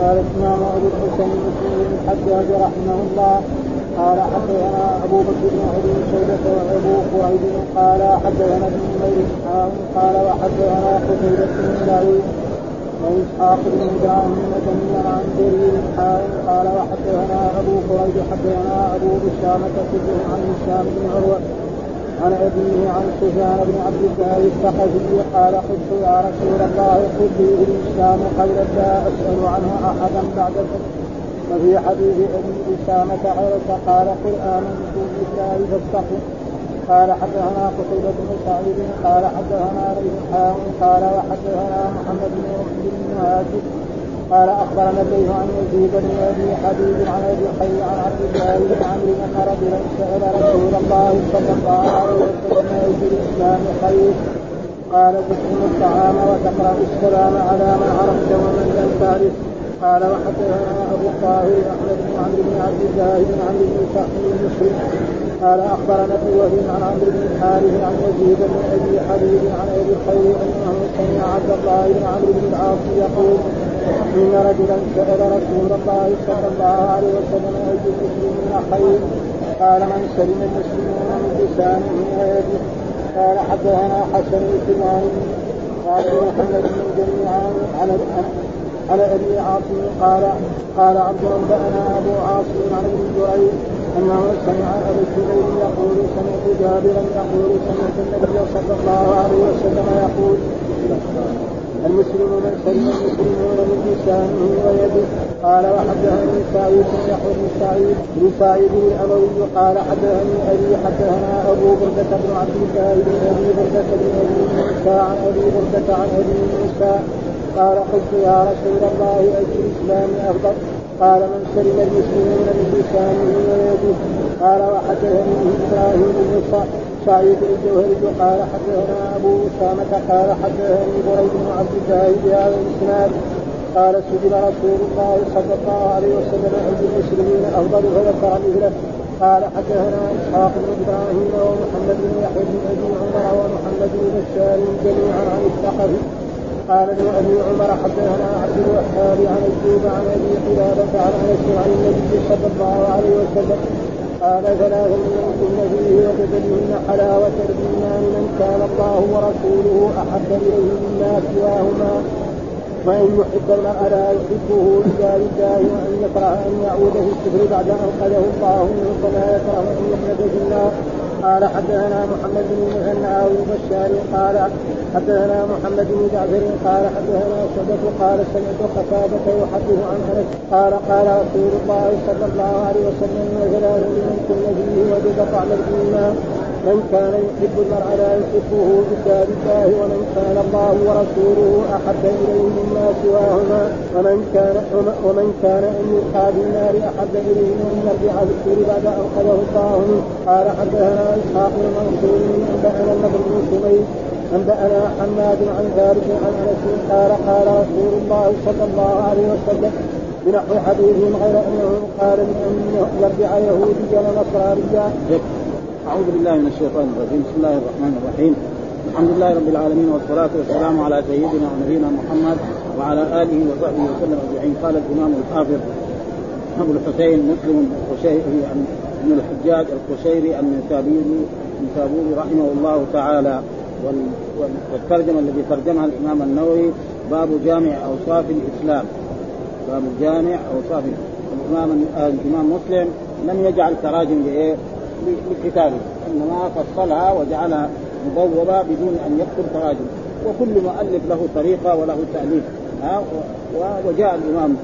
قال الامام أبو الحسين مسلم بن الحجاج رحمه الله. قال حدثنا أبو بكر بن ابي شيبه وأبو قريب قال حدثنا ابن نمير قال وحدثنا قتيبة بن سعيد وإسحاق بن إبراهيم جميعا عن جرير قال وحدثنا أبو قريب حدثنا اسامه كلهم عن هشام بن عروة عن أبيه عن سفيان بن عبد الله الثقفي قال قلت يا رسول الله قل لي بالاسلام خيرا لا أسأل عنه أحدا بعدك وفي حديث أبي إسامة غيرك قال قل آمنت بالله فاستقم قال حدثنا قتيبة بن سعيد قال حدثنا ريح قال وحدثنا محمد بن مهاجر قال أخبرنا الليث عن يزيد بن أبي حبيب عن أبي حي عن عبد الله بن عمرو أن رجلا سأل رسول الله صلى الله عليه وسلم اي الاسلام خير قال تسلم الطعام وتقرأ السلام على من عرفت ومن لم تعرف. قال وحدثنا أبو الطاهر احمد بن عمرو بن عبد الله بن عمرو بن سعد المسلم قال أخبرنا ابن وهب عن عمرو بن الحارث عن يزيد بن أبي حبيب عن أبي الخير أنه سمع عبد الله بن عمرو بن العاص يقول إن رجلا سأل رسول الله صلى الله عليه وسلم أي المسلمين خير؟ قال من سلم المسلمون من لسانه ويده قال حدثنا حسن بن قال محمد بن جميعا عن عن أبي عاصم. قال قال عبد انبانا أبو عاصم عن ابن جريج أنه سمع ابا الزبير يقول سمعت جابرا يقول سمعت النبي صلى الله عليه وسلم يقول المسلم من سلم المسلمون من لسانه ويده قال وحدثني سعيد بن يحيى بن سعيد بن سعيد الأموي قال حدثني أبي حدثنا أبو بردة بن عبد الله بن أبي بردة بن أبي موسى عن أبي بردة عن أبي موسى. قال قلت يا رسول الله اي الاسلام أفضل. قال من سلم المسلمون من لسانه ويده قال وحدثني إبراهيم بن سعيد الجوهري قال حدثنا أبو أسامة قال حدثني بريد بن عبد الله بهذا الإسناد قال سجل رسول الله صلى الله عليه وسلم عند المسلمين أفضل فذكر مثله قال حدثنا إسحاق بن إبراهيم ومحمد بن يحيى بن أبي عمر ومحمد بن بشار جميعا عن الثقفي قال ابن أبي عمر حدثنا عبد الوهاب عن ايوب عن أبي قلابة عن أنس عن النبي صلى الله عليه وسلم قال ثلاث من كن فيه وجد بهن حلاوة الإيمان من كان الله ورسوله أحب إليه مما سواهما وأن يحب المرء لا يحبه إلا لله وأن يكره أن يعود في الكفر بعد أن قذه الله منه كما يكره يخلد في النار قال حدثنا محمد بن المثنى أو البشار قال حدثنا محمد بن جعفر قال حدثنا شبك قال سمعت قتادة يحدث عن أنس قال قال رسول الله صلى الله عليه وسلم ثلاث من كن فيه وجد طعم الإيمان من كان يحب المرء لا يحبه الا بالله ومن كان الله ورسوله أحب إليه مما سواهما ومن كان ومن كان أن يلقى بالنار أحب إليه من يرجع بالسور بعد أن قضاه الله منه. قال حدثنا إسحاق بن منصور انبانا بن سميد انبانا حماد عن ثابت عن أنس قال قال رسول الله صلى الله عليه وسلم بنحو حديثهم غير أنه قال بانه يرجع يهوديا ونصرانيا أعوذ بالله من الشيطان الرجيم. بسم الله الرحمن الرحيم. الحمد لله رب العالمين والصلاة والسلام على سيدنا ونبينا محمد وعلى آله وصحبه وسلم أجمعين. قال الإمام الحافظ أبو الحسين مسلم القشيري بن الحجاج القشيري النسابوري النسابوري رحمه الله تعالى. والترجمة الذي ترجمها الإمام النووي باب جامع أوصاف الإسلام. باب جامع أوصاف الإمام الإمام مسلم لم يجعل تراجم لإيه؟ لكتابه إنما فصلها وجعلها مبوبة بدون أن يكتب تراجم. وكل مؤلف له طريقة وله تأليف. ها وجاء الإمام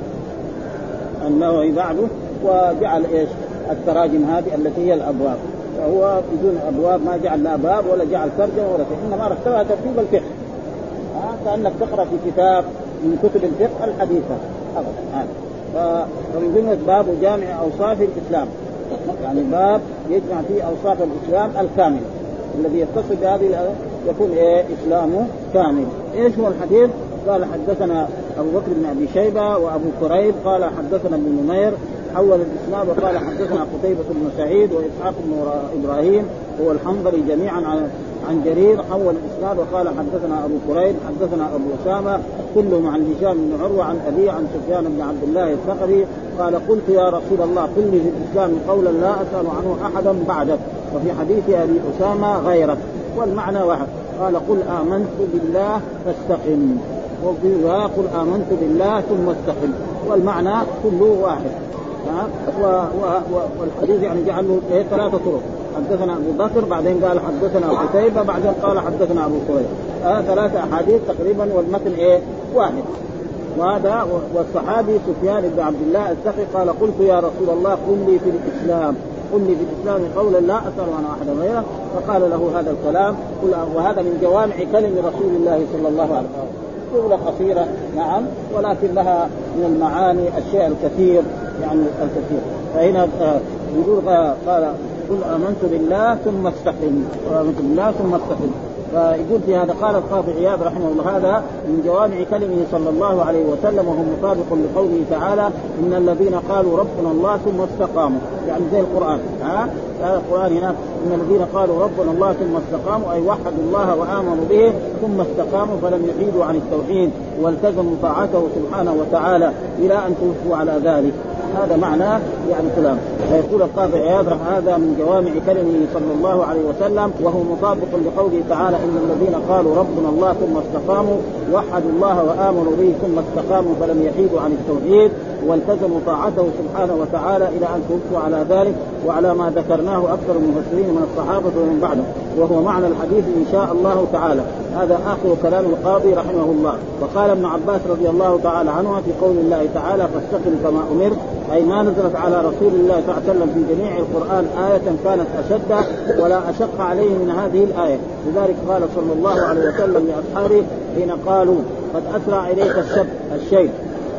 النووي بعده وجعل إيش؟ التراجم هذه التي هي الأبواب. فهو بدون أبواب ما جعل لا باب ولا جعل ترجمه ولا شيء إنما رتبها ترتيب الفقه. ها كأنك تقرأ في كتاب من كتب الفقه الحديثة. ابدا فمن ضمن باب جامع أوصاف الإسلام. يعني باب يجمع فيه أوصاف الإسلام الكامل الذي يتصل بهذه يكون إيه؟ اسلامه كامل. إيش هو الحديث؟ قال حدثنا أبو بكر بن أبي شيبة وأبو كريب قال حدثنا ابن نمير حول الاسناد وقال حدثنا قتيبة بن سعيد وإسحاق بن إبراهيم. هو الحنظلي جميعا عن جرير حول الإسناد وقال حدثنا أبو كريب حدثنا أبو أسامة كلهم عن هشام بن عروة عن أبي عن سفيان بن عبد الله الثقفي قال قلت يا رسول الله قل لي في الإسلام قولا لا أسأل عنه أحدا بعدك وفي حديث أبي أسامة غيرك والمعنى واحد قال قل آمنت بالله فاستقم وفي قل آمنت بالله ثم استقم والمعنى كله واحد. والحديث يعني جعل له إيه ثلاثة طرق. حدثنا أبو بكر بعدين قال حدثنا قتيبة بعدين قال حدثنا أبو كريم آه ثلاثة أحاديث تقريبا والمتن إيه واحد. وهذا والصحابي سفيان بن عبد الله الثقي قال قلت يا رسول الله قل لي في الإسلام. قل لي في الإسلام قولا لا أسأل عن أحد غيره. فقال له هذا الكلام وهذا من جوامع كلم رسول الله صلى الله عليه وسلم. جملة قصيرة نعم ولكن لها من المعاني الشيء الكثير يعني الكثير. فهنا آه، يقول قال قل آمنت بالله ثم استقم. آمنت بالله ثم استقم. فيقول في هذا قال القاضي عياض رحمه الله هذا من جوامع كلمه صلى الله عليه وسلم وهو مطابق لقوله تعالى إن الذين قالوا ربنا الله ثم استقاموا. يعني زي القرآن ها؟ هذا القرآن هناك إن الذين قالوا ربنا الله ثم استقاموا أي وحدوا الله وآمنوا به ثم استقاموا فلم يحيدوا عن التوحيد والتزموا طاعته سبحانه وتعالى إلى أن توفوا على ذلك. هذا معناه يعني كلام. فيقول القاضي عياض هذا من جوامع كلمه صلى الله عليه وسلم وهو مطابق لقوله تعالى إن الذين قالوا ربنا الله ثم استقاموا وحدوا الله وآمنوا به ثم استقاموا فلم يحيدوا عن التوحيد والتزموا طاعته سبحانه وتعالى إلى أن توفوا على ذلك وعلى ما ذكرناه أكثر المفسرين من الصحابة ومن بعدهم وهو معنى الحديث إن شاء الله تعالى. هذا آخر كلام القاضي رحمه الله. وقال ابن عباس رضي الله تعالى عنه في قول الله تعالى فاستقم كما أمرت أي ما نزلت على رسول الله صلى الله عليه وسلم في جميع القرآن آية كانت أشد ولا أشق عليه من هذه الآية. لذلك قال صلى الله عليه وسلم لأصحابه حين قالوا قد أسرع إليك الشب الشيء.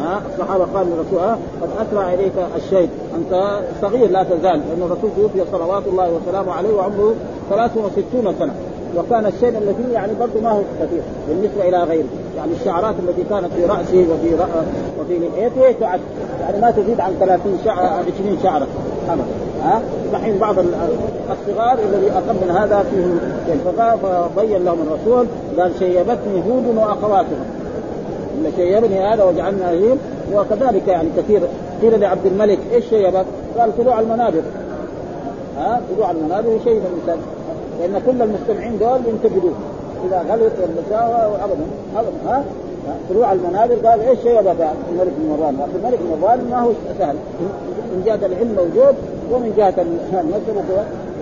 ها؟ الصحابة قالوا للرسول قد أسرع إليك الشيء. أنت صغير لا تزال لأن الرسول توفي صلوات الله وسلامه عليه وعمره 63 سنة. وكان الشيء الذي يعني برضه ما هو كثير بالنسبة إلى غيره. يعني الشعرات التي كانت في راسه وفي رأ... وفي لحيته تعد. يعني ما تزيد عن 30 شعره 20 شعرة. ها؟ دحين بعض الصغار الذي أقل من هذا فيهم فبين لهم الرسول قال شيبتني هود واخواتها ان شيبني هذا وجعلنا هيم وكذلك يعني كثير. قيل لعبد الملك إيش شيبك؟ قال طلوع المنابر. ها طلوع المنابر شيء الإنسان. لأن كل المستمعين دول ينتبهون. إذا غلط ولا ابدا ابدا ها؟ طلوع المنابر قال إيش شيء ابدا الملك بن مروان الملك بن مروان ما هو سهل. من جهة العلم موجود ومن جهة المنصب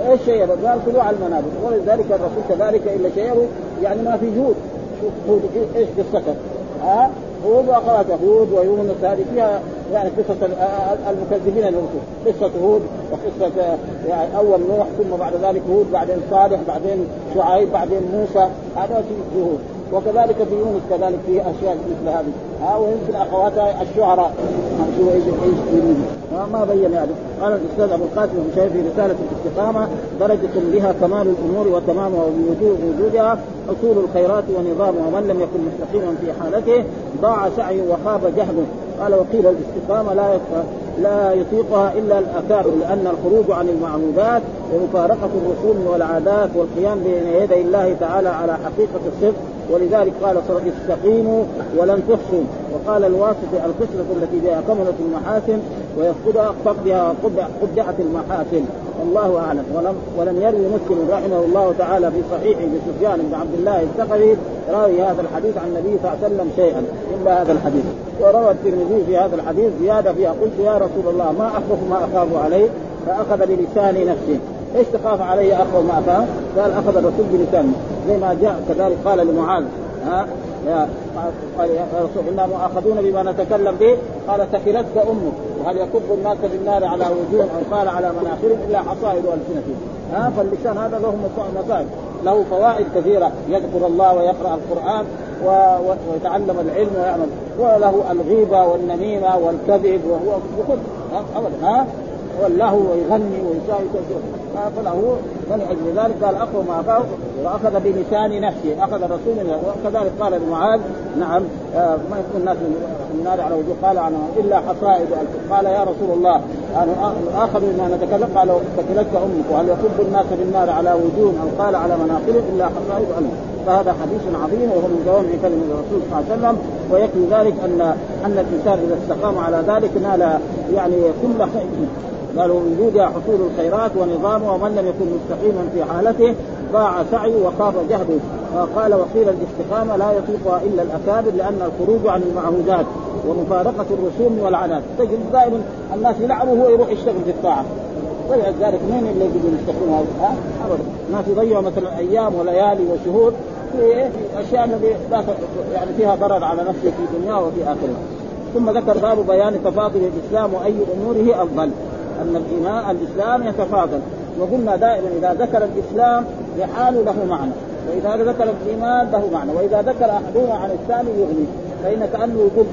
إيش شيء قال طلوع المنابر. ولذلك الرسول كذلك إلا شيء يعني ما في جهود شوف إيش قصته؟ ها هود واخواته هود ويونس هذه فيها يعني قصة المكذبين للرسل قصة هود وقصة يعني أول نوح ثم بعد ذلك هود بعدين صالح بعدين شعيب بعدين موسى. هذا هود وكذلك في يونس كذلك في أشياء مثل هذه. ها ويمكن اخواتها الشعراء. شو إيش إيش ما بين هذا قال الأستاذ أبو القاسم بن في رسالة الاستقامة درجة بها كمال الأمور وتمامها ووجودها أصول الخيرات ونظامها ومن لم يكن مستقيما في حالته ضاع سعيه وخاب جهده قال وقيل الاستقامة لا لا يطيقها إلا الاكابر لأن الخروج عن المعمودات ومفارقه الرسوم والعادات والقيام بين يدي الله تعالى على حقيقة الصدق ولذلك قال صلى استقيموا ولن تحصوا وقال الواسطة القسمة التي بها كملت المحاسن ويفقدها فقدها قدعت المحاسن. والله أعلم. ولم ولم يروي مسلم رحمه الله تعالى في صحيحه لسفيان بن عبد الله الثقفي راوي هذا الحديث عن النبي صلى الله عليه وسلم شيئا. إلا هذا الحديث. وروى الترمذي في هذا الحديث زيادة فيها. قلت يا رسول الله ما اخوف ما أخاف عليه فأخذ بلسان نفسه. إيش تخاف علي اخوف ما أخاف؟ قال أخذ الرسول بلسانه. زي ما جاء كذلك قال لمعاذ. ها؟ يا قال يا رسول أنا مؤاخذون بما نتكلم به. قال ثكلتك أمك. وهل يكب الناس بالنار على وجوههم أو قال على مناخرهم إلا حصائد السنتهم ها؟ فاللسان هذا له مصائب. له فوائد كثيرة. يذكر الله ويقرأ القرآن ويتعلم العلم ويعمل. وله الغيبة والنميمة والكذب وهو بكل ابدا. ها؟ واللهو ويغني ويساوي فله فلأجل ذلك قال أقوى ما أخاه وأخذ بلسان نفسه أخذ الرسول وكذلك قال لمعاذ نعم آه ما يكون الناس من النار على وجوه قال عنه إلا حصائد قال يا رسول الله آخر مما نتكلم قال ثكلتك أمك وهل يصب الناس بالنار على وجوه أو قال على مناخرهم إلا حصائد علم فهذا حديث عظيم وهو من جوامع كلمه الرسول صلى الله عليه وسلم ويكفي ذلك ان أن الإنسان إذا استقام على ذلك نال يعني كل خير. قالوا وجودها حصول الخيرات ونظامها ومن لم يكن مستقيما في حالته ضاع سعيه وخاب جهده قال وقيل الاستقامة لا يطيقها إلا الأكابر لأن الخروج عن المعهودات ومفارقة الرسوم والعنات تجد دائما الناس يلعبوا وهو يروح يشتغل في الطاعة. ولذلك مين اللي يقدروا يستقيموا هذا؟ الناس يضيعوا مثلا أيام وليالي وشهور في أشياء يعني فيها ضرر على نفسه في دنياه وفي آخرة. ثم ذكر باب بيان تفاضل الإسلام وأي أموره أفضل. أن الإيمان الإسلام يتفاضل. وقلنا دائما إذا ذكر الإسلام لحاله له معنى. وإذا ذكر الإيمان له معنى. وإذا ذكر أحدهما عن الثاني يغني. فإن كأنه يقول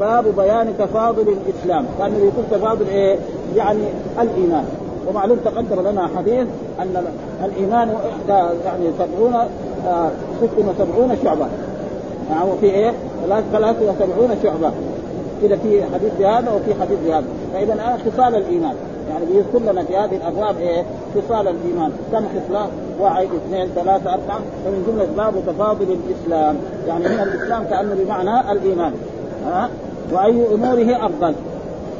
باب بيان تفاضل الإسلام. كأنه يقول تفاضل إيه؟ يعني الإيمان. ومعلوم تقدم لنا حديث أن الإيمان يعني سبعون آه، ست وسبعون شعبة. يعني في إيه؟ ثلاث وسبعون شعبة. كده في حديث بهذا وفي حديث بهذا. فإذا خصال الإيمان. يعني بيذكر لنا في هذه الأبواب إيه؟ خصال الإيمان. كم خصال؟ واحد اثنين ثلاثة أربعة. ومن جملة باب تفاضل الإسلام. يعني هنا الإسلام كأنه بمعنى الإيمان. ها؟ وأي أموره أفضل.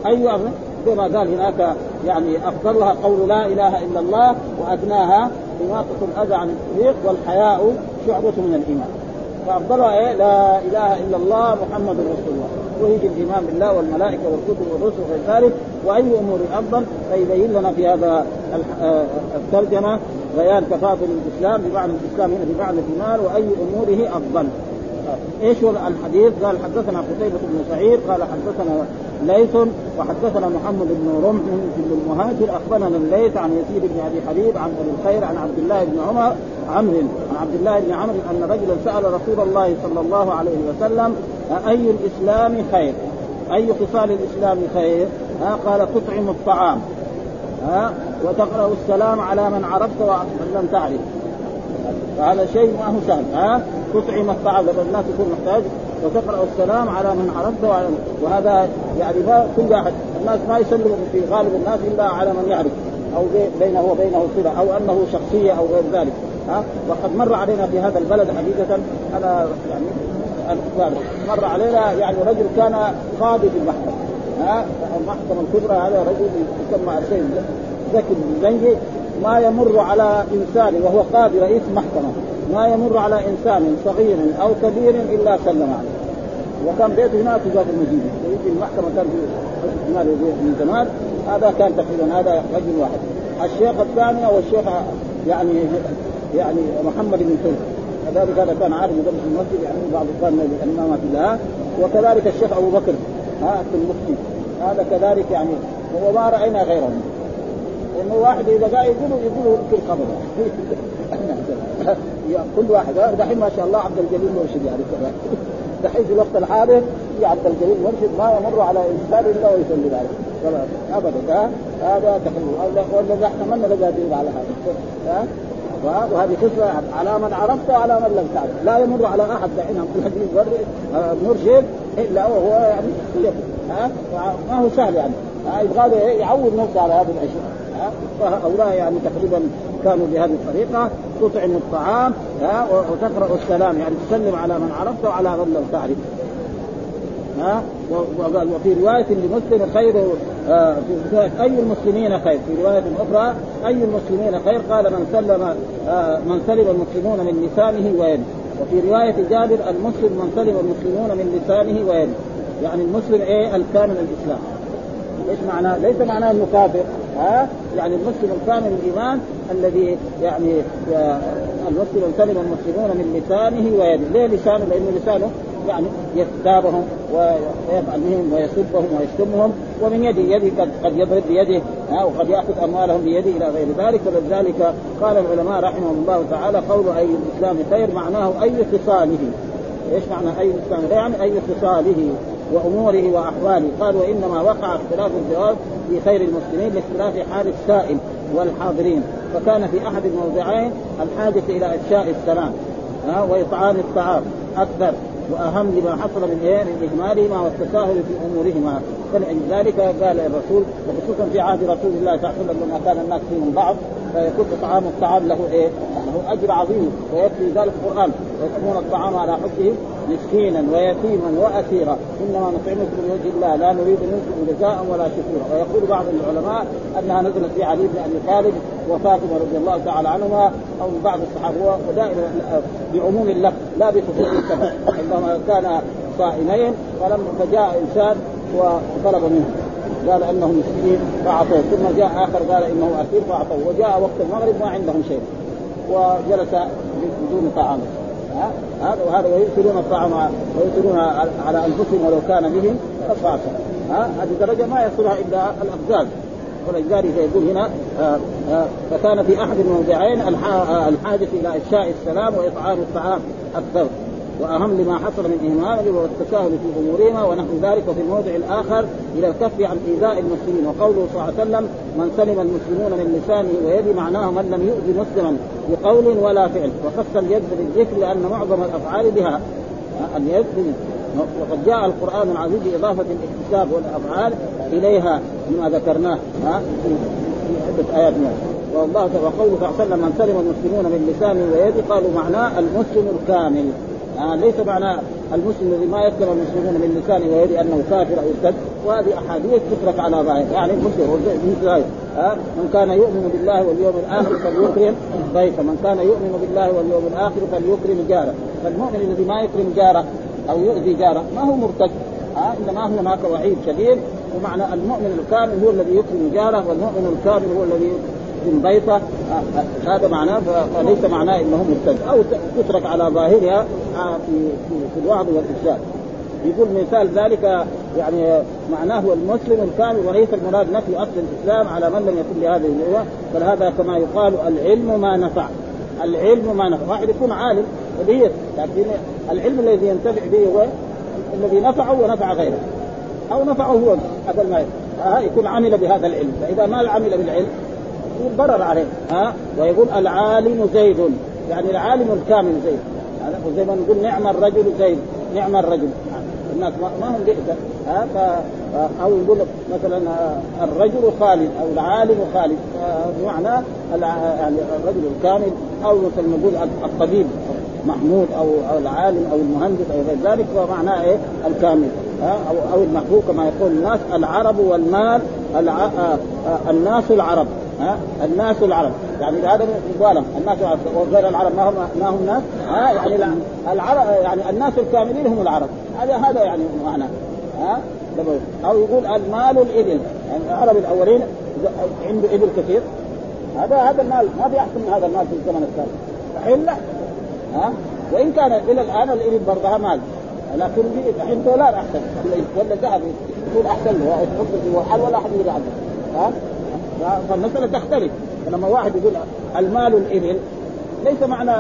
أي أفضل؟ كما قال هناك يعني أفضلها قول لا إله إلا الله وأدناها إماطة الأذى عن الطريق والحياء شعبة من الإيمان. فأفضلها إيه؟ لا إله إلا الله محمد رسول الله ويجي الايمان بالله والملائكة والكتب والرسل وغير ذلك وأي أمور أفضل فيبين لنا في هذا آه، الترجمة بيان تفاضل الإسلام بمعنى الإسلام هنا بمعنى الايمان وأي أموره أفضل إيش هو الحديث؟ قال حدثنا قتيبة بن سعيد قال حدثنا ليث وحدثنا محمد بن رمح بن المهاجر أخبرنا الليث عن يزيد بن أبي حبيب عن أبي الخير عن عبد الله بن عمر عمرو عن عبد الله بن عمرو أن رجلا سأل رسول الله صلى الله عليه وسلم اي الإسلام خير؟ أي خصال الإسلام خير؟ ها قال تطعم الطعام ها وتقرأ السلام على من عرفت ومن لم تعرف فهذا شيء ما هو سهل ها تطعم الطعام لما الناس يكون محتاج وتقرا السلام على من عرفت وعلى وهذا يعني ما كل واحد الناس ما يسلم في غالب الناس إلا على من يعرف. أو بينه وبينه صلة أو أنه شخصية أو غير ذلك. ها؟ وقد مر علينا في هذا البلد حقيقة. أنا يعني مر علينا يعني رجل كان قاضي في المحكمة. ها؟ المحكمة الكبرى هذا رجل يسمى السيد زكي الزنجي ما يمر على إنسان وهو قاضي رئيس محكمة. ما يمر على إنسان صغير أو كبير إلا سلم عليه. وكان بيته هناك في باب المدينة ويجي المحكمة كان في من زمان. هذا كان تقريبا هذا رجل واحد. الشيخ الثاني هو الشيخ يعني يعني محمد بن ترك كذلك هذا كان عارف يدرس في المسجد يعني بعض كان الإمامات الله. وكذلك الشيخ أبو بكر ها في المفتي. هذا كذلك يعني وما رأينا غيرهم إنه واحد إذا جاء يقولوا يقولوا في القبر كل واحد. دحين ما شاء الله عبد الجليل مرشد يعني. دحين في الوقت الحاضر في عبد الجليل مرشد ما يمر على إنسان إلا ويسلم عليه. ابدا. هذا تحليل ولا احتملنا لقى على هذا. وهذه خصلة على من عرفت وعلى من لم تعرف. لا يمر على أحد دحين. عبد الحديث مرشد إلا وهو يعني ها؟ ما هو سهل يعني. يبغى يعود نفسه على هذه الأشياء. فهؤلاء يعني تقريبا كانوا بهذه الطريقة تطعم الطعام ها وتقرأ السلام يعني تسلم على من عرفت وعلى من لم تعرف. ها وفي رواية لمسلم خير آه في أي المسلمين خير في رواية أخرى أي المسلمين خير قال من سلم آه من سلم المسلمون من لسانه ويده. وفي رواية جابر المسلم من سلم المسلمون من لسانه ويده. يعني المسلم إيه؟ الكامل الإسلام. إيش معناه؟ ليس معناه إنه كافر ها؟ يعني المسلم الكامل الايمان الذي يعني آه، المسلم سلم المسلمون من لسانه ويده، ليه لسانه؟ لأنه لسانه يعني يغتابهم ويفعل بهم ويسبهم ويشتمهم ومن يده يده قد, قد يضرب بيده وقد يأخذ أموالهم بيده إلى غير ذلك. ولذلك قال العلماء رحمهم الله تعالى قول أي الإسلام خير معناه أي خصاله إيش معنى أي الاسلام يعني أي خصاله وأموره وأحواله. قال وانما وقع اختلاف الجواب في خير المسلمين لاختلاف حال السائل والحاضرين. فكان في أحد الموضعين الحاجة إلى إفشاء السلام ها وإطعام الطعام أكثر وأهم لما حصل من إيه؟ من اهمالهما والتساهل في أمورهما. فلذلك قال الرسول وخصوصا في عهد رسول الله صلى الله عليه وسلم لما كان الناس فيهم بعض فيكون إطعام الطعام له إيه؟ له أجر عظيم ويكفي ذلك القرآن ويطعمون الطعام على حبه. مسكينا ويتيما وأسيرا. إنما نطعمكم لوجه الله. لا نريد منكم جزاء ولا شكورا. ويقول بعض العلماء أنها نزلت في علي بن أبي طالب وفاطمة رضي الله تعالى عنهما أو بعض الصحابة ودائما بعموم اللفظ لا بخصوص السبب. عندما كان صائمين فلما فجاء إنسان وطلب منه. قال إنه مسكين فأعطوه. ثم جاء آخر قال إنه أسير فأعطوه. وجاء وقت المغرب ما عندهم شيء. وجلس بدون طعام. هذا وهذا ويؤثرون الطعام ويؤثرون على أنفسهم ولو كان بهم خصاصة. ها؟ هذه درجة ما يصلها إلا الأفزاز. ولذلك يقول هنا آآ آآ فكان في أحد الموضعين الحاجة إلى افشاء السلام وإطعام الطعام أكثر وأهم لما حصل من إهمال والتساهل في أمورهما ونحو ذلك وفي الموضع الآخر إلى الكف عن إيذاء المسلمين. وقوله صلى الله عليه وسلم من سلم المسلمون من لسانه ويده معناه من لم يؤذي مسلما. بقول ولا فعل. وخص اليد بالذكر لأن معظم الأفعال بها اليد وقد جاء القرآن العزيز باضافه الاكتساب والأفعال إليها مما ذكرناه في عده آيات منها والله وقوله صلى الله عليه وسلم من سلم المسلمون من لسانه ويده قالوا معناه المسلم الكامل. آه ليس معنى المسلم الذي ما يسلم المسلمون من لسانه ويده أنه كافر أو ارتد وهذه أحاديث تترك على ظاهر. يعني مثل هذا آه من كان يؤمن بالله واليوم الآخر فليكرم ضيفه. من كان يؤمن بالله واليوم الآخر فليكرم جاره. فالمؤمن الذي ما يكرم جاره أو يؤذي جاره ما هو مرتد. آه إنما هناك وعيد شديد. ومعنى المؤمن الكامل هو الذي يكرم جاره والمؤمن الكامل هو الذي من بيضة هذا معناه فليس معناه انه مرتد أو تترك على ظاهرها في في, في الوعظ والإرشاد. يقول مثال ذلك يعني معناه هو المسلم الكامل وليس المراد نفي أصل الإسلام على من لم يكن لهذه النوع بل هذا كما يقال العلم ما نفع. العلم ما نفع. واحد يكون عالم وليه لكن العلم الذي ينتفع به هو الذي نفعه ونفع غيره. أو نفعه هو هذا ما يكون. عمل بهذا العلم. فإذا ما عمل بالعلم يقول ضرر عليه ها؟ ويقول العالم زيد. يعني العالم الكامل زيد. وزي ما نقول نعم الرجل زيد نعم الرجل. الناس ما هم بئس ها؟ ف أو يقول مثلا الرجل خالد أو العالم خالد. بمعنى يعني الرجل الكامل أو مثلا نقول الطبيب محمود أو العالم أو المهندس أو غير ذلك فمعناه إيه؟ الكامل. أو أو المحبوب كما يقول الناس العرب والمال الع... الناس العرب. ها؟ الناس العرب. يعني هذا مبالغ الناس العرب. وغير العرب. ما هم ما هم ناس؟ ها؟ يعني العرب يعني الناس الكاملين هم العرب. هذا هذا يعني معناه ها؟ أو يقول المال الإبل. يعني العرب الأولين عنده إبل كثير. هذا هذا المال. ما أحسن من هذا المال في الزمن الثاني الحين لا. ها؟ وإن كان إلى الآن الإبل برضها مال. لكن الحين دولار أحسن. ولا ذهب. يكون أحسن. له ولا أحد يدري عنه. ها؟ فالمسألة تختلف. فلما واحد يقول المال الإبل ليس معنى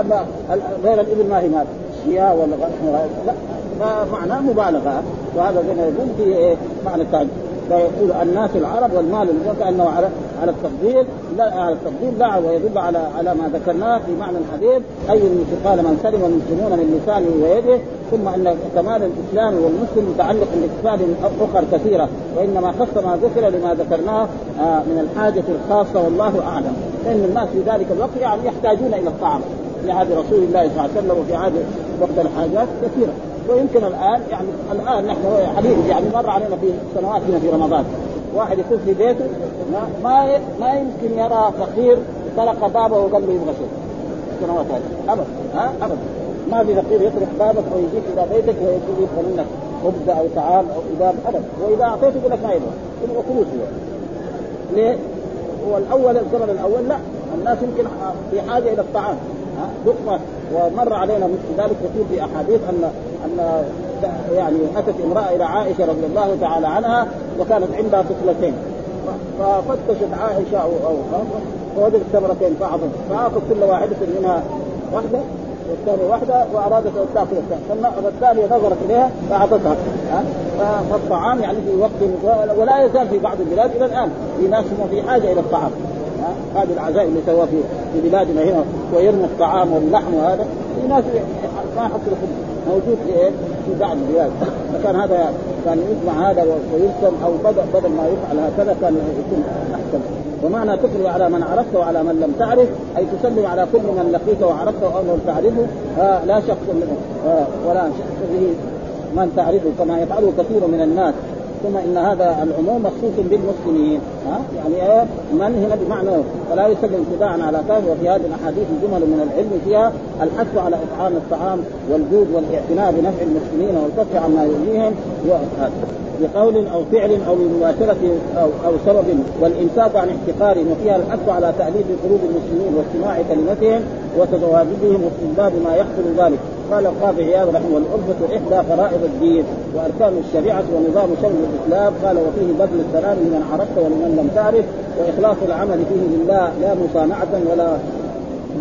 غير الإبل ما هي مال. شياء ولا لا فمعناه مبالغة. وهذا زي ما يقول في معنى الثاني فيقول الناس العرب والمال كانه على على التفضيل لا على التفضيل لا ويدل على على ما ذكرناه في معنى الحديث أي قال من سلم المسلمون من لسانه ويده ثم إن كمال الإسلام والمسلم متعلق باكتساب أخر كثيرة وإنما خص ما ذكر لما ذكرناه من الحاجة الخاصة والله أعلم. لأن الناس في ذلك الوقت يعني يحتاجون إلى الطعام. في عهد رسول الله صلى الله عليه وسلم وفي عهد وقت الحاجات كثيرة. ويمكن الآن يعني الآن نحن حديث يعني مر علينا في سنواتنا في رمضان. واحد يكون في بيته ما ما يمكن يرى فقير طرق بابه وقال له يبغى شيء. السنوات هذه. ابدا ها؟ ابدا ما في فقير يطرق بابك ويجيك إلى بيتك ويقول يبغى منك خبز أو طعام أو إباب. ابدا وإذا أعطيته يقول لك ما يبغى. يبغى فلوس هو. ليه؟ هو الأول الزمن الأول لا. الناس يمكن في حاجة إلى الطعام. لقمه ومر علينا مثل ذلك كثير في أحاديث ان أن يعني أتت امرأة إلى عائشة رضي الله تعالى عنها وكانت عندها طفلتين. ففتشت عائشة أو أو فوجدت تمرتين فاعظم فاخذ كل واحدة منها واحدة والثانية واحدة وأرادت أن تأكل الثانية. فالثانيه نظرت إليها فأعطتها. فالطعام يعني في وقت ولا يزال في بعض البلاد إلى الآن. في ناس في حاجة إلى الطعام. هذه العزائم اللي سواها في بلادنا هنا. ويرموا الطعام واللحم وهذا. في ناس ما يحصلوا خبز موجود في إيه؟ في بعض البلاد. فكان هذا كان يجمع هذا ويرسم أو بدل بدل ما يفعل هكذا كان يكون أحسن. ومعنى تقرأ على من عرفته وعلى من لم تعرف أي تسلم على كل من لقيته وعرفته أو لم تعرفه آه لا شخص منه آه ولا شخص به من تعرفه كما يفعله كثير من الناس. ثم إن هذا العموم مخصوص بالمسلمين. ها؟ يعني إيه؟ من هنا بمعنى فلا يسلم اتباعا على كافر وفي هذه الأحاديث جمل من العلم فيها الحث على إطعام الطعام والجود والاعتناء بنفع المسلمين والكف عما يؤذيهم بقول أو فعل أو بمباشره أو أو سبب والامساك عن احتقارهم وفيها الحث على تأليف قلوب المسلمين واستماع كلمتهم وتجاوزهم واستنباد ما يحصل ذلك. قال القاضي عياض رحمه الألفة إحدى فرائض الدين وأركان الشريعة ونظام شر الإسلام. قال وفيه بذل السلام لمن عرفت ولمن لم تعرف وإخلاص العمل فيه لله لا مصانعة ولا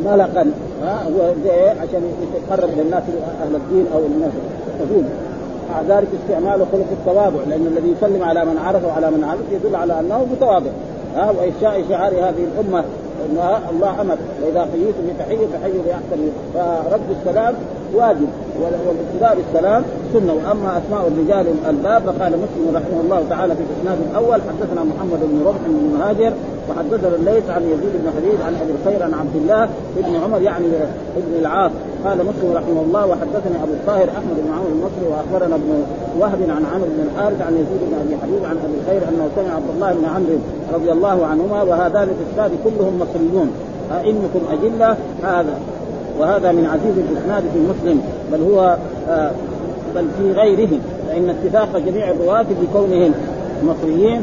ملقا. ها هو إيه؟ عشان يتقرب للناس أهل الدين أو الناس تقول مع ذلك استعمال خلق التواضع لأن الذي يسلم على من عرف وعلى من عرف يدل على أنه متواضع. ها وإفشاء شعار هذه الأمة الله أمر. وإذا حييتم بتحية فحيوا بأحسن. فرد السلام واجب والابتداء بالسلام سنة. وأما أسماء الرجال الباب فقال مسلم رحمه الله تعالى في الإسناد الأول حدثنا محمد بن ربح بن مهاجر وحدثنا الليث عن يزيد بن حبيب عن أبي الخير عن عبد الله بن عمر يعني ابن العاص. قال مسلم رحمه الله وحدثني أبو الطاهر أحمد بن عمرو المصري وأخبرنا ابن وهب عن عمرو بن الحارث عن يزيد بن أبي حبيب عن أبي الخير أنه سمع عبد الله بن عمرو رضي الله عنهما وهذان الإسناد كلهم مصريون. ائمكم أجلة هذا. وهذا من عزيز الإسناد في مسلم بل هو آه بل في غيره فإن اتفاق جميع الرواة بكونهم مصريين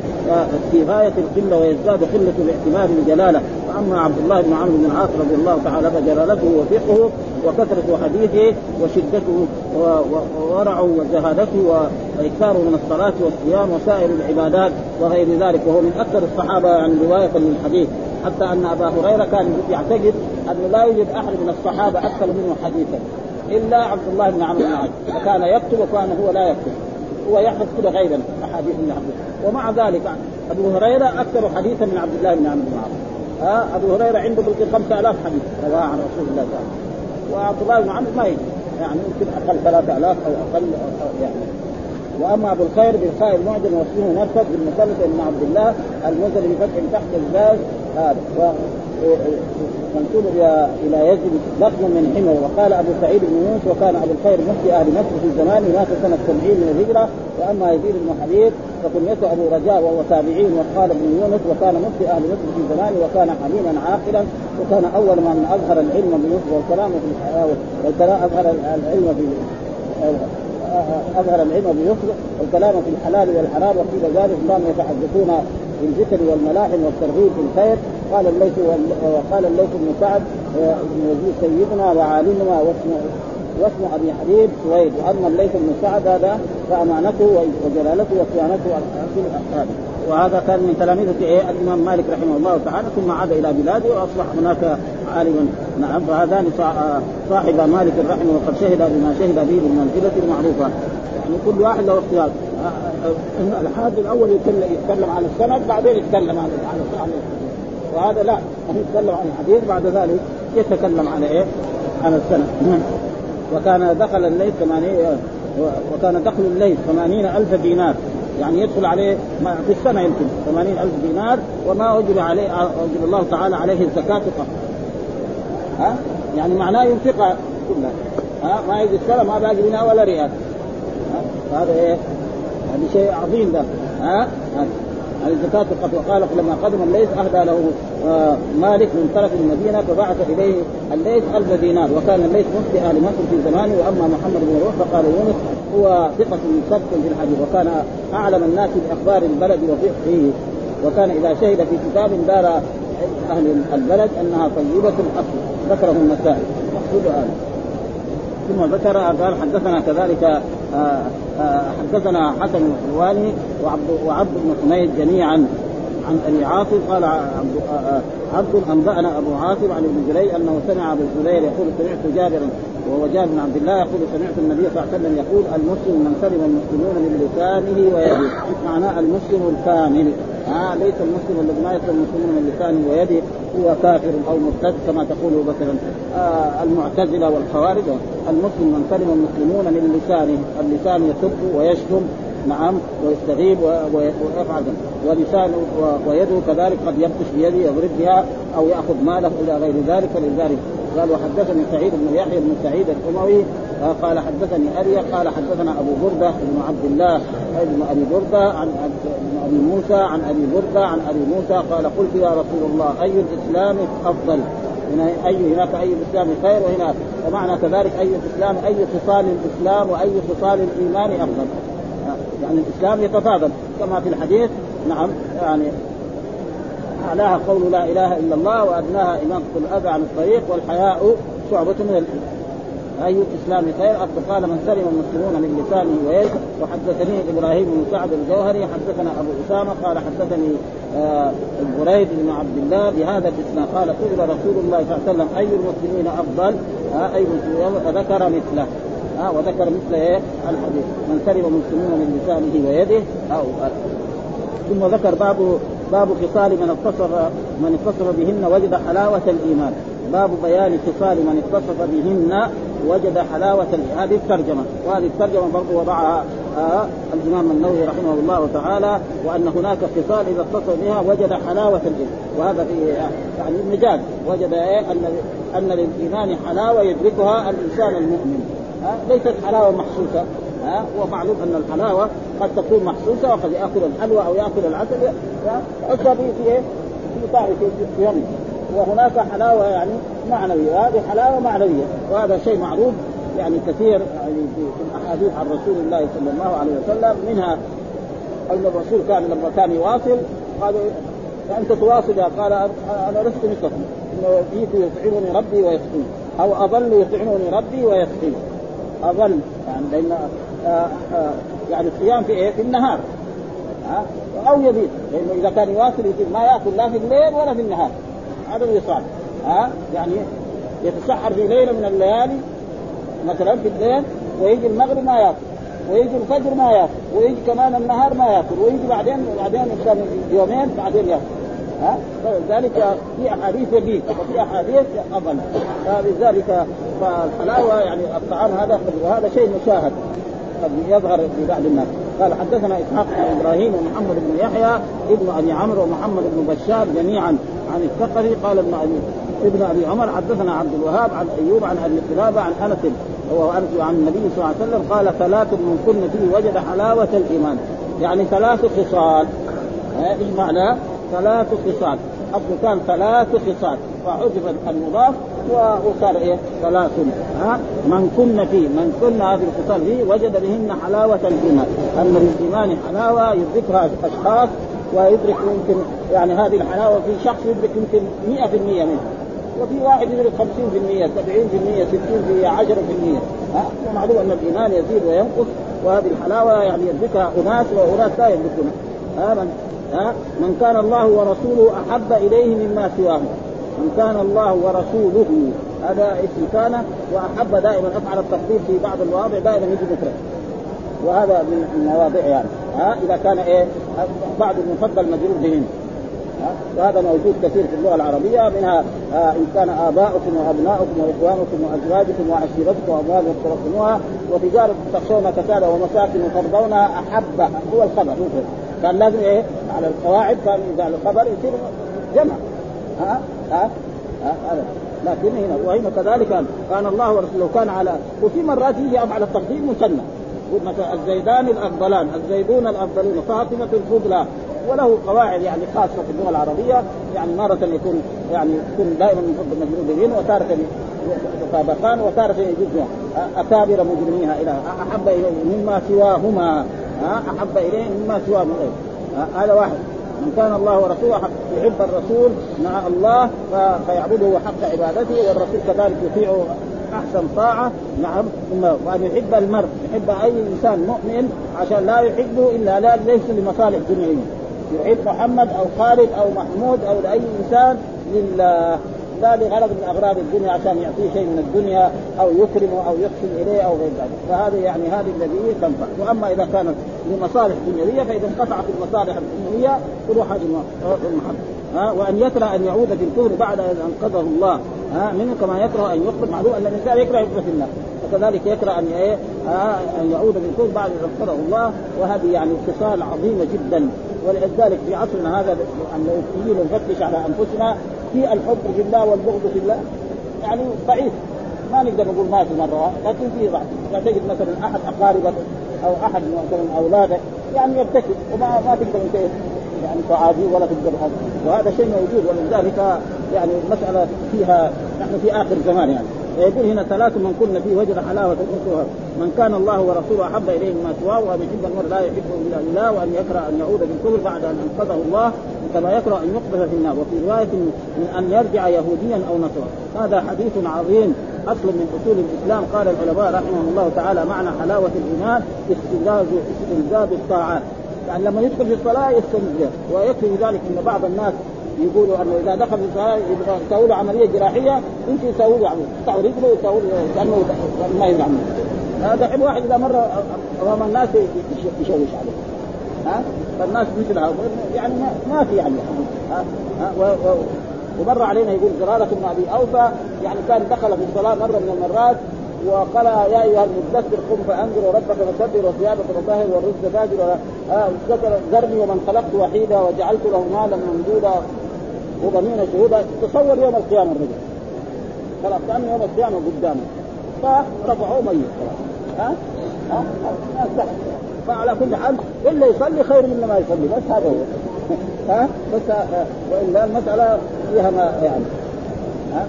في غاية القلة ويزداد قلة الاعتماد بجلاله وأما عبد الله بن عمرو بن العاص رضي الله تعالى فجلالته وفقه وكثرة حديثه وشدته وورعه وجهادته وإكثاره من الصلاة والصيام وسائر العبادات وغير ذلك. وهو من أكثر الصحابة عن رواية للحديث حتى أن أبا هريرة كان يعتقد انه لا يوجد أحد من الصحابة أكثر منه حديثا إلا عبد الله بن عمرو بن العاص. فكان يكتب وكان هو لا يكتب. هو يحفظ كل غيبا أحاديث من عبد ومع ذلك أبو هريرة أكثر حديثا من عبد الله بن عمرو بن العاص. أبو هريرة عنده بالقي 5000 حديث. رواه عن رسول الله صلى الله عليه وسلم. وعبد الله بن عمرو ما يجي. يعني يمكن أقل 3000 أو أقل يعني. وأما أبو الخير بالخاء المعجم واسمه نفذ بالمثلث ابن عبد الله المنزل بفتح تحت الزاج هذا. منسوب إلى يزن لفظ من حمر وقال أبو سعيد بن يونس وكان أبو الخير مفتي أهل مصر في زمان مات سنة 70 من الهجرة. وأما يزيد بن حبيب فكنيته أبو رجاء وهو تابعين. وقال ابن يونس وكان مفتي أهل مصر في زمان وكان حليما عاقلا. وكان أول من أظهر العلم بمصر والكلام في والكلام أظهر العلم في أظهر العلم بيسر والكلام في الحلال والحرام. وقيل ذلك كانوا يتحدثون بالذكر والملاحم والترغيب في الخير. قال الليث وقال الليث بن سعد بن يزيد سيدنا وعالمنا واسم واسم أبي حبيب سويد. وأما الليث بن سعد هذا فأمانته وجلالته وصيانته الأحكام. وهذا كان من تلاميذ إيه؟ الإمام مالك رحمه الله تعالى ثم عاد إلى بلاده وأصبح هناك عالما نعم فهذان صاحب مالك رحمه وقد شهد بما شهد به بالمنزلة المعروفة. يعني كل واحد له اختيار. الحاد الأول يتكلم عن السند بعدين يتكلم عن عن وهذا لا يتكلم عن الحديث بعد ذلك يتكلم عن إيه؟ عن السند. وكان دخل الليل ثمانين وكان دخل الليل ثمانين ألف دينار. يعني يدخل عليه في السنة يمكن ثمانين ألف دينار وما أوجب عليه أوجب الله تعالى عليه الزكاة فقط. ها؟ يعني معناه ينفقها كلها ها؟ ما يجي السنة ما باقي منها ولا ريال. هذا إيه؟ هذا شيء عظيم ده. ها؟ عن الزكاة فقط وقال لما قدم الليث أهدى له آه مالك من طرف المدينة فبعث إليه الليث ألف دينار وكان الليث مفتي أهل مصر في زمانه وأما محمد بن روح فقال يونس هو ثقة ثبت في الحديث وكان أعلم الناس بأخبار البلد وفقهه وكان إذا شهد في كتاب دار أهل البلد أنها طيبة الأصل ذكره النسائي. مقصود هذا ثم ذكر قال حدثنا كذلك آه آه حدثنا حسن الحلواني وعبد وعبد بن حميد جميعا عن أبي عاصم قال آه عبد أنبأنا أبو عاصم عن ابن جريج أنه سمع ابو الزبير يقول سمعت جابرا وهو جابر بن عبد الله يقول سمعت النبي صلى الله عليه وسلم يقول المسلم من سلم المسلمون من لسانه ويده. معناه المسلم الكامل؟ ها ليس المسلم الذي ما يسلم المسلمون من لسانه ويده هو كافر أو مرتد كما تقول مثلا آه المعتزلة والخوارج. المسلم من سلم المسلمون من لسانه اللسان يسب ويشتم نعم ويستغيب ويفعل ولسانه ويده كذلك قد يبطش بيده يضرب بها أو يأخذ ماله إلى غير ذلك. فلذلك قال وحدثني سعيد بن يحيى بن سعيد الأموي قال حدثني ابي قال حدثنا أبو بردة بن عبد الله بن أبي بردة عن أبي موسى عن أبي بردة عن أبي موسى قال قلت يا رسول الله أي الإسلام أفضل؟ هنا أي هناك أي الإسلام خير وهنا ومعنى كذلك أي الإسلام أي خصال الإسلام وأي خصال الإيمان أفضل. يعني الإسلام يتفاضل. كما في الحديث نعم يعني أعلاها قول لا إله إلا الله وأدناها إمامة الاذى عن الطريق والحياء شعبة من الايمان أي الاسلام خير؟ قال من سلم المسلمون من لسانه ويده. وحدثني إبراهيم بن سعد الجوهري حدثنا أبو أسامة قال حدثني آه بريد بن عبد الله بهذا الاسلام قال سئل رسول الله صلى الله عليه وسلم أي المسلمين أفضل؟ آه المسلمين فذكر مثله. آه وذكر مثل إيه؟ الحديث. من سلم المسلمون من لسانه ويده أو ثم ذكر باب باب خصال من اتصف من اتصف بهن وجد حلاوة الإيمان. باب بيان خصال من اتصف بهن وجد حلاوة هذه الترجمة. وهذه الترجمة برضو وضعها آه الإمام النووي رحمه الله تعالى وأن هناك خصال إذا اتصف بها وجد حلاوة الإيمان. وهذا في يعني المجاز وجد إيه؟ أن أن للإيمان حلاوة يدركها الإنسان المؤمن. ليست حلاوة محسوسة ها هو معلوم أن الحلاوة قد تكون محسوسة وقد يأكل الحلوى أو يأكل العسل يحطها في إيه؟ في طعم في يمه وهناك حلاوة يعني معنوية وهذه حلاوة معنوية وهذا شيء معروف يعني كثير يعني في الأحاديث عن رسول الله صلى الله عليه وسلم منها أن الرسول كان لما كان يواصل قالوا أنت تواصل قال أنا لست مثلكم إنه جئت يطعمني ربي ويسقيني أو اظل يطعمني ربي ويسقيني اظل يعني لأن آآ آآ يعني الصيام في إيه؟ في النهار. ها أو يبيت. لأنه إذا كان يواصل يصير ما يأكل لا في الليل ولا في النهار. هذا الوصال ها يعني يتسحر في ليله من الليالي مثلا في الليل ويجي المغرب ما يأكل ويجي الفجر ما يأكل ويجي كمان النهار ما يأكل ويجي بعدين بعدين يومين بعدين يأكل. ها؟ فلذلك في أحاديث يبيت وفي أحاديث اظل فلذلك فالحلاوة يعني الطعام هذا وهذا شيء مشاهد. قد يظهر في بعض الناس. قال حدثنا إسحاق بن إبراهيم ومحمد بن يحيى ابن أبي عمرو ومحمد بن بشار جميعا عن الثقفي. قال ابن أبي ابن أبي عمر حدثنا عبد الوهاب عن أيوب عن أبي قلابة عن أنس وهو أنس عن النبي صلى الله عليه وسلم. قال ثلاث من كن فيه وجد حلاوة الإيمان. يعني ثلاث خصال. إيش معناه؟ ثلاث خصال. اصله كان ثلاث خصال. فحذف المضاف وصار إيه ثلاث ها؟ من كن فيه. من كن هذه الخصال فيه وجد بهن حلاوة الايمان أن للإيمان حلاوة يدركها أشخاص ويدرك يمكن يعني هذه الحلاوة في شخص يدرك يمكن 100% منها وفي واحد يدرك 50% 70% 60% 10% ها؟ ومعلوم أن الإيمان يزيد وينقص وهذه الحلاوة يعني يدركها أناس واناس لا يدركونها. ها؟ من ها؟ من كان الله ورسوله أحب إليه مما سواه. من كان الله ورسوله. هذا اسم كان وأحب دائما. أفعل التقدير في بعض المواضع دائما يجي مفرد وهذا من المواضع يعني. ها؟ إذا كان إيه؟ بعض المفضل مجرور بهن وهذا موجود كثير في اللغة العربية. منها آه إن كان آباؤكم وأبناؤكم وإخوانكم وأزواجكم وعشيرتكم وأموال اقترفتموها وتجارة تخشون كسادها ومساكن ترضونها أحب. هو الخبر كان لازم إيه؟ على القواعد كان اذا الخبر يصير جمع. ها؟ ها؟ هذا. لكن هنا وهنا كذلك كان الله ورسوله كان على وفي مرات يجي على التقديم مثنى مثلا الزيدان الأفضلان الزيدون الأفضلون فاطمة الفضلى وله قواعد يعني خاصة في اللغة العربية يعني مرة يكون يعني يكون دائما مجرور بهن وتارة يتطابقان وتارة يجوز أكابر مجرميها إلى أحب إليه مما سواهما. أحب إليه مما سواهما. هذا واحد. من كان الله ورسوله يحب الرسول مع الله فيعبده حق عبادته والرسول كذلك يطيعه أحسن طاعة. نعم. وأن يحب المرء يحب أي إنسان مؤمن عشان لا يحبه إلا لا ليس لمصالح دنيويه يحب محمد أو خالد أو محمود أو لاي إنسان لله لا لغرض من أغراض الدنيا عشان يعطيه شيء من الدنيا أو يكرمه أو يحسن إليه أو غير ذلك. فهذا يعني هذه الذي تنفع. وأما إذا كانت لمصالح دنيوية فإذا انقطعت المصالح الدنيوية تروح هذه المحبه ها وأن يكره أن يعود في الكفر بعد أن أنقذه الله. ها منه كما يكره أن يخبر معلوم أن الإنسان يكره يخبر في النار وكذلك يكره أن إيه أن يعود الكفر بعد أن انقذه الله وهذه يعني اتصال عظيمه جدا. ولذلك في عصرنا هذا أن لو تجي نفتش على أنفسنا في الحب في الله والبغض في الله. يعني ضعيف ما نقدر نقول ما في مرة لكن في ضعف تجد مثلا أحد أقاربك أو أحد مثلا أولادك يعني يبتكر وما ما تقدر أنت يعني تعادي ولا تقدر وهذا شيء موجود ولذلك يعني المساله فيها نحن في آخر زمان يعني. ويقول هنا ثلاث من كن فيه وجد حلاوه الانس من كان الله ورسوله أحب إليه مما سواه وان يحب المرء لا يحبه إلا لله وأن يكره أن يعود بالكفر بعد أن أنقذه الله كما يكره أن يقذف في النار. وفي رواية من أن يرجع يهوديا أو نصرا. هذا حديث عظيم أصل من أصول الإسلام. قال العلماء رحمهم الله تعالى معنى حلاوة الإيمان استلزاز استلزاز الطاعات. يعني لما يدخل في الصلاة يستلزم ويكفي ذلك إن بعض الناس يقولوا أنه إذا دخل في الصلاه يسوي له عملية جراحية انت يسوي له يقطعوا رجله ويسوي كأنه ما يزعم هذا حين واحد إذا مر أمام الناس يشوش عليه. ها؟ فالناس مثل يعني ما, في يعني. ها, ها؟ ومر علينا يقول زرارة بن أبي أوفى يعني كان دخل في الصلاة مرة من المرات وقال يا أيها المدثر قم فانذر وربك فكبر وثيابك فطهر والرزق فاجر آه ذرني ومن خلقت وحيدا وجعلت له مالا ممدودا. وضمين شهودا تصور يوم القيامة الرجل. خلاص كأن يوم القيامة قدامه. فرفعوه ميت. ها؟ ها؟ ها؟ فعلى كل حال إلا يصلي خير من ما يصلي. بس هذا هو. ها؟ بس والا المسألة فيها ما يعني. ها؟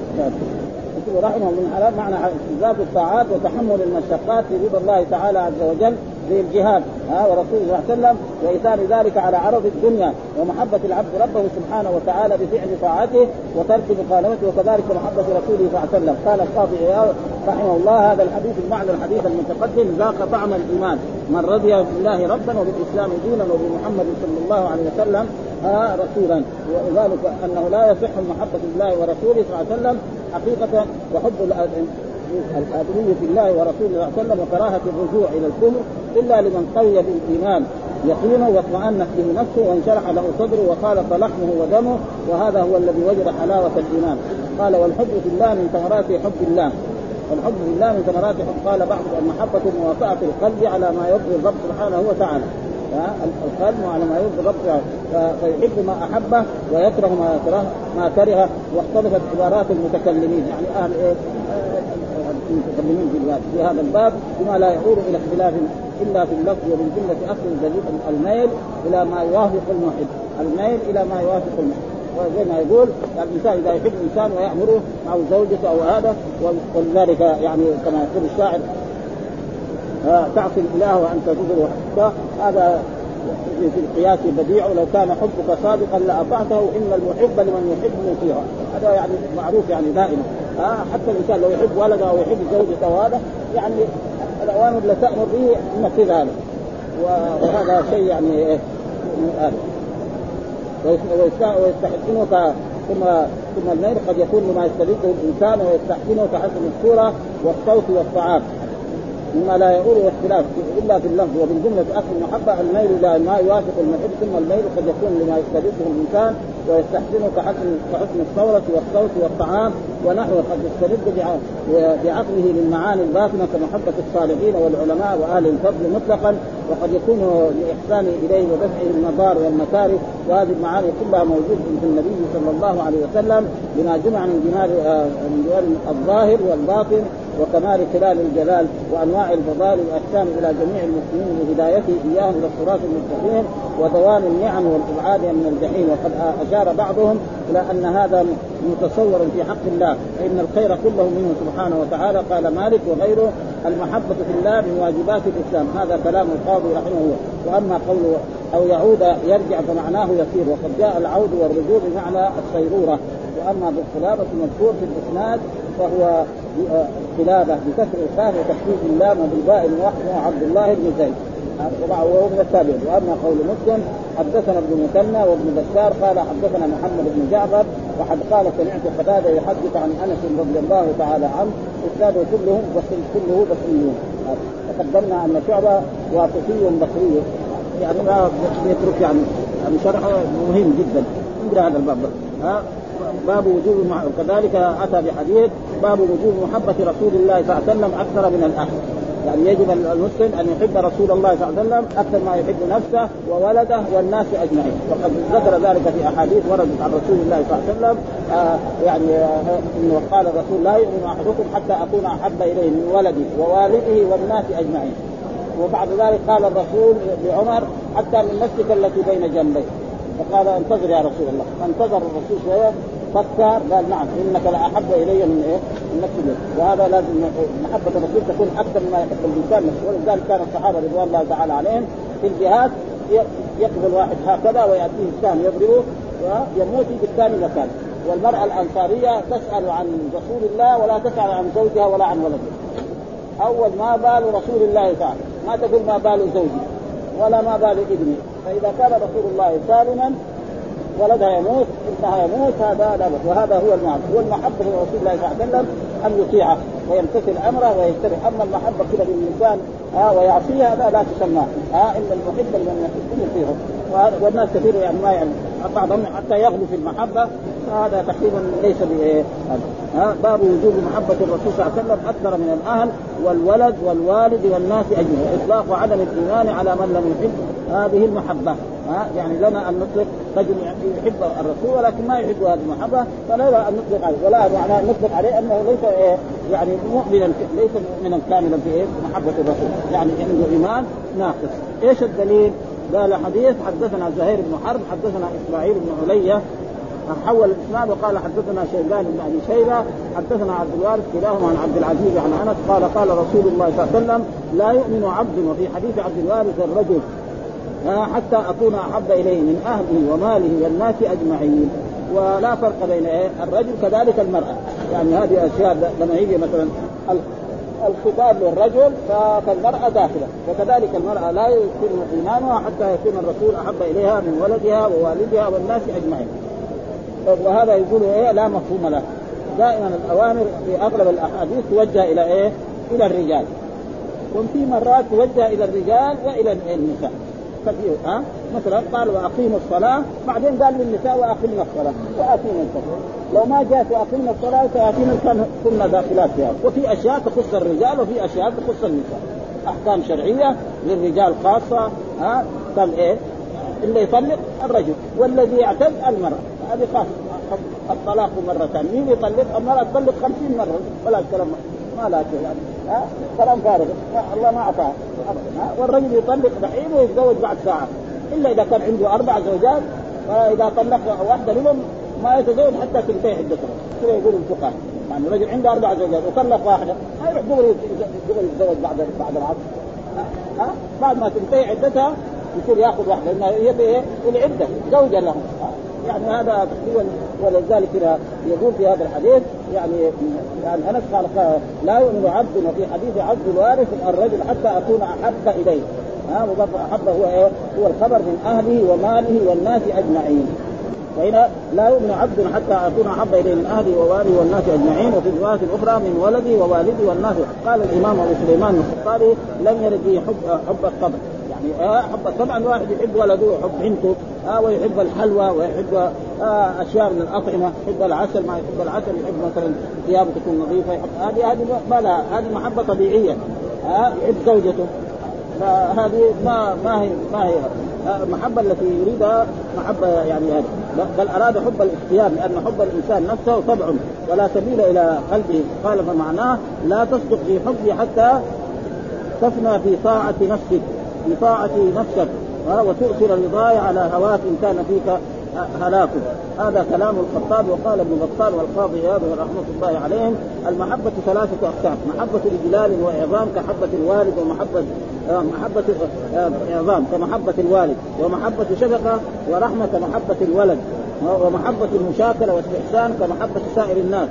رحمه من حلال معنى استجاب الطاعات وتحمل المشقات في رضا الله تعالى عز وجل. زي الجهاد ها ورسوله صلى الله عليه وسلم وإيثار ذلك على عرض الدنيا ومحبة العبد ربه سبحانه وتعالى بفعل طاعته وترك مخالفته وكذلك محبة رسوله صلى الله عليه وسلم. قال القاضي رحمه الله هذا الحديث المعنى الحديث المتقدم ذاق طعم الإيمان. من رضي بالله ربا وبالإسلام دينا وبمحمد صلى الله عليه وسلم ها رسولا. وذلك أنه لا يصح المحبه بالله ورسوله صلى الله عليه وسلم حقيقة وحب الآدمية في الله ورسوله صلى الله عليه وسلم وكراهة الرجوع إلى الكفر إلا لمن قوي بالإيمان يقينه واطمأنت به نفسه وانشرح له صدره وخالط لحمه ودمه وهذا هو الذي وجد حلاوة الإيمان. قال والحب في الله من ثمرات حب الله. والحب في الله من ثمرات حب. قال بعض المحبة مواطأة القلب على ما يرضي الرب سبحانه وتعالى. القلب على ما يرضي الرب فيحب ما أحبه ويكره ما كره ما كره. واختلفت عبارات المتكلمين. يعني أهل إيه؟ المتكلمين في في هذا الباب بما لا يعود إلى اختلاف إلا في اللفظ ومن جمله أصل الدليل الميل إلى ما يوافق المحب الميل إلى ما يوافق المحب وزي ما يقول يعني الإنسان إذا يحب انسان ويأمره أو زوجته أو هذا ولذلك يعني كما يقول الشاعر آه، تعصي الإله وأنت تدر هذا في القياس بديع. لو كان حبك صادقا لأطعته إن المحب لمن يحب مطيعا هذا يعني معروف يعني دائما. آه حتى الإنسان لو يحب ولده أو يحب زوجته وهذا يعني الاوامر اللي تأمر به ينفذ هذا وهذا شيء يعني إيه ويستحسنك ثم ثم الميل قد يكون لما يسترده الإنسان ويستحسنه تحسن الصورة والصوت والطعام. مما لا يؤول الاختلاف إلا في اللفظ ومن جمله اصل المحبه الميل إلى ما يوافق المحب ثم الميل قد يكون لما يستلذه الإنسان ويستحسنه كحسن كحسن الثورة والصوت والطعام ونحوه قد يستلذ بعقله للمعاني الباطنة كمحبة الصالحين والعلماء واهل الفضل مطلقا وقد يكون لاحسانه إليه ودفعه المضار والمكاره وهذه المعاني كلها موجودة في النبي صلى الله عليه وسلم بما جمع من جمال آه، من جمال الظاهر والباطن. وكمال خلال الجلال وأنواع الفضائل والاحسان إلى جميع المسلمين بهدايته إياهم إلى الصراط المستقيم ودوام النعم والإبعاد من الجحيم. وقد أشار بعضهم إلى أن هذا متصور في حق الله فإن الخير كله منه سبحانه وتعالى. قال مالك وغيره المحبة في الله من واجبات الإسلام. هذا كلام القاضي رحمه الله. وأما قوله أو يعود يرجع فمعناه يسير. وقد جاء العود والرجوع بمعنى الصيرورة. وأما بالخلافه المذكور في الإسناد فهو قلابه بكسر الخاء وتخفيف اللام وبالباء وحده عبد الله بن زيد. وهو من التابعين. وأما قول مسلم حدثنا ابن مثنى وابن بشار قال حدثنا محمد بن جعفر وحد قال سمعت قتادة يحدث عن أنس رضي الله تعالى عنه إسناده كلهم بصري كله بصريون تقدمنا أن شعبة واسطي بصري. يعني ما يترك يعني يعني شرحه مهم جدا. عند هذا الباب. ها؟ باب وجوب كذلك أتى بحديث باب وجوب محبة رسول الله صلى الله عليه وسلم أكثر من الاهل يعني يجب المسلم أن يحب رسول الله صلى الله عليه وسلم أكثر ما يحب نفسه وولده والناس أجمعين. وقد ذكر ذلك في أحاديث وردت عن رسول الله صلى الله عليه وسلم آه يعني آه قال الرسول لا يؤمن أحدكم حتى أكون أحب إليه من ولدي ووالده والناس أجمعين. وبعد ذلك قال الرسول لعمر حتى من نفسك التي بين جنبيك فقال انتظر يا رسول الله. فانتظر الرسول شوية فكر قال نعم إنك لأحب إلي من إيه؟ من نفسي. وهذا لازم محبة الرسول تكون أكثر مما يحب الإنسان نفسه. ولذلك كان الصحابة رضوان الله تعالى عليهم في الجهاد يقبل واحد هكذا ويأتيه الثاني يضربه ويموت في الثاني مكان. والمرأة الأنصارية تسأل عن رسول الله ولا تسأل عن زوجها ولا عن ولدها أول ما بال رسول الله تعالى. ما تقول ما بال زوجي ولا ما بال ابني. فإذا كان رسول الله سالما ولدها يموت ابنها يموت هذا لا بس وهذا هو المعنى هو المحبة لرسول الله صلى الله عليه وسلم أن يطيعه ويمتثل أمره ويجتنب. أما المحبة كده للإنسان آه ويعصيها هذا لا تسمى. آه ان المحب لمن يحب يطيعه. والناس كثير يعني ما يعني بعضهم حتى يغلو في المحبة. هذا تقريبا ليس ها باب وجوب محبة الرسول صلى الله عليه وسلم أكثر من الأهل والولد والوالد والناس أجمعين. إطلاق عدم الإيمان على من لم يحب هذه المحبة. ها يعني لنا أن نطلق رجل يحب الرسول ولكن ما يحب هذه المحبة فلا أن نطلق عليه. ولا معناه نطلق عليه أنه ليس إيه يعني مؤمنا ليس مؤمنا كاملا في إيه محبة الرسول. يعني عنده إيمان ناقص. إيش الدليل؟ قال حديث حدثنا زهير بن حرب حدثنا إسماعيل بن علية حول الاسناد وقال حدثنا شيبان بن أبي شيبة حدثنا عبد الوارث كلاهما عن عبد العزيز عن أنس قال قال رسول الله صلى الله عليه وسلم لا يؤمن عبد وفي حديث عبد الوارث الرجل حتى أكون أحب إليه من أهله وماله والناس أجمعين. ولا فرق بين إيه؟ الرجل كذلك المرأة. يعني هذه أشياء لما يجي مثلا الخطاب للرجل فالمرأة داخلة. وكذلك المرأة لا يتم إيمانها حتى يكون الرسول أحب إليها من ولدها ووالدها والناس أجمعين. وهذا يقول إيه لا مفهوم له. دائما الأوامر في أغلب الأحاديث توجه إلى إيه؟ إلى الرجال. وفي مرات توجه إلى الرجال وإلى النساء. ها؟ مثلا قال وأقيموا الصلاة بعدين قال للنساء واقمنا الصلاة. واتينا الصلاة. لو ما جاءت واقمنا الصلاة سيأتينا كنا داخلات فيها. وفي أشياء تخص الرجال وفي أشياء تخص النساء. أحكام شرعية للرجال خاصة ها؟ قال إيه؟ اللي يطلق الرجل. والذي يعتد المرأة. هذه خاصه الطلاق مرتان. مين يطلق؟ المراه تطلق خمسين مرة. ولا الكلام ما لا شيء. يعني ها؟ كلام فارغ. الله ما أعطاه. والرجل يطلق دحين ويتزوج بعد ساعة. إلا إذا كان عنده أربع زوجات فإذا طلق واحدة منهم ما يتزوج حتى تنتهي عدتها كذا يقول الفقهاء. يعني الرجل عنده أربع زوجات وطلق واحدة ما يروح دغري دغري يتزوج بعد بعد العصر. ها؟ بعد ما تنتهي عدتها يصير ياخذ واحدة لانها هي إيه؟ العده زوجة له يعني هذا تقريبا ولذلك يقول في هذا الحديث يعني يعني أنس قال لا يؤمن عبد وفي حديث عبد الوارث الرجل حتى أكون أحب إليه. ها وبرضه أحب هو إيه؟ هو الخبر من أهله وماله والناس أجمعين. فهنا لا يؤمن عبد حتى أكون أحب إليه من أهلي ووالي والناس أجمعين وفي الروايه الاخرى من ولدي ووالدي والناس. قال الإمام أبو سليمان الخطابي لم يرد حب حب الطبع يعني آه حب طبعا واحد يحب ولده ويحب بنته آه ويحب الحلوى ويحب آه أشياء من الأطعمة يحب العسل ما يحب العسل يحب مثلا ثيابه تكون نظيفة يحب هذه هذه ما لها هذه محبة طبيعية آه يحب زوجته. فهذه ما ما هي ما هي المحبة التي يريدها محبة يعني هذه. بل أراد حب الاختيار لأن حب الإنسان نفسه طبع ولا سبيل إلى قلبه. قال فمعناه لا تصدق في حبي حتى تفنى في طاعة نفسك في طاعة نفسك وتؤثر رضاي على هواك إن كان فيك هلاك. هذا كلام الخطاب وقال ابن بطال والقاضي عياض رحمة الله عليهم المحبة ثلاثة أقسام. محبة إجلال وإعظام كحبة الوالد ومحبة محبة إعظام كمحبة الوالد ومحبة شفقة ورحمة كمحبة الولد ومحبة المشاكلة والاستحسان كمحبة سائر الناس.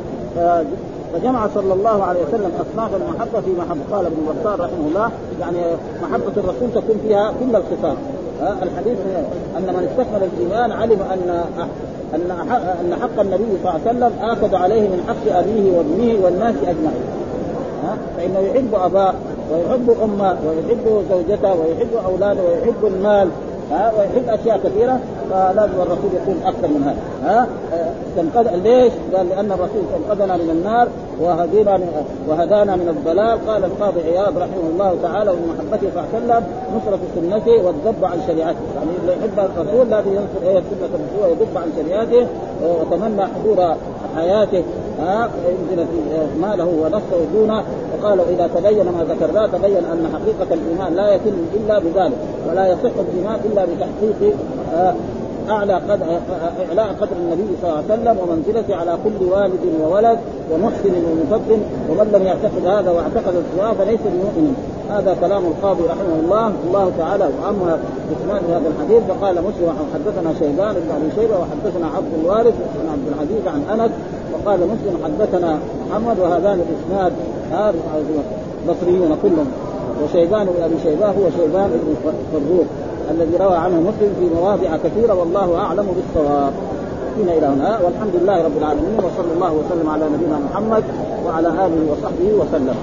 فجمع صلى الله عليه وسلم اصناف المحبة في محبة. قال ابن بطال رحمه الله يعني محبة الرسول تكون فيها كل الخصال الحديث أن من استكمل الإيمان علم أن أن أن حق النبي صلى الله عليه وسلم آخذ عليه من حق أبيه وابنه والناس أجمعين. فإنه يحب أباه ويحب أمه ويحب زوجته ويحب أولاده ويحب المال ها ويحب أشياء كثيرة فلازم الرسول يكون أكثر من هذا ها؟ استنقذ ليش؟ قال لأن الرسول استنقذنا من النار وهدينا وهدانا من الضلال. قال القاضي عياض رحمه الله تعالى ومن محبته صلى الله عليه وسلم نصرة سنته والذب عن شريعته، يعني اللي يحب الرسول لازم ينصر إيه سنة الرسول ويذب عن شريعته وتمنى حضور حياته. ها ينزل في ماله ونفسه دونه وقال إذا تبين ما ذكرناه تبين أن حقيقة الإيمان لا يتم إلا بذلك ولا يصح الإيمان إلا بتحقيق أعلى قدر إعلاء قدر النبي صلى الله عليه وسلم ومنزلته على كل والد وولد ومحسن ومفضل ومن لم يعتقد هذا واعتقد السواء فليس بمؤمن. هذا كلام القاضي رحمه الله. الله تعالى واما اسناد هذا الحديث. فقال مسلم حدثنا شيبان بن أبي شيبة وحدثنا عبد الوارث بن عبد العزيز عن أنس. وقال مسلم حدثنا محمد وهذان الإسناد هذا بصريون كلهم. وشيبان بن أبي شيبة هو شيبان بن فروخ الذي روى عنه مسلم في مواضع كثيرة والله أعلم بالصواب. هنا إلى هنا. والحمد لله رب العالمين. وصلى الله وسلم على نبينا محمد وعلى آله وصحبه وسلم.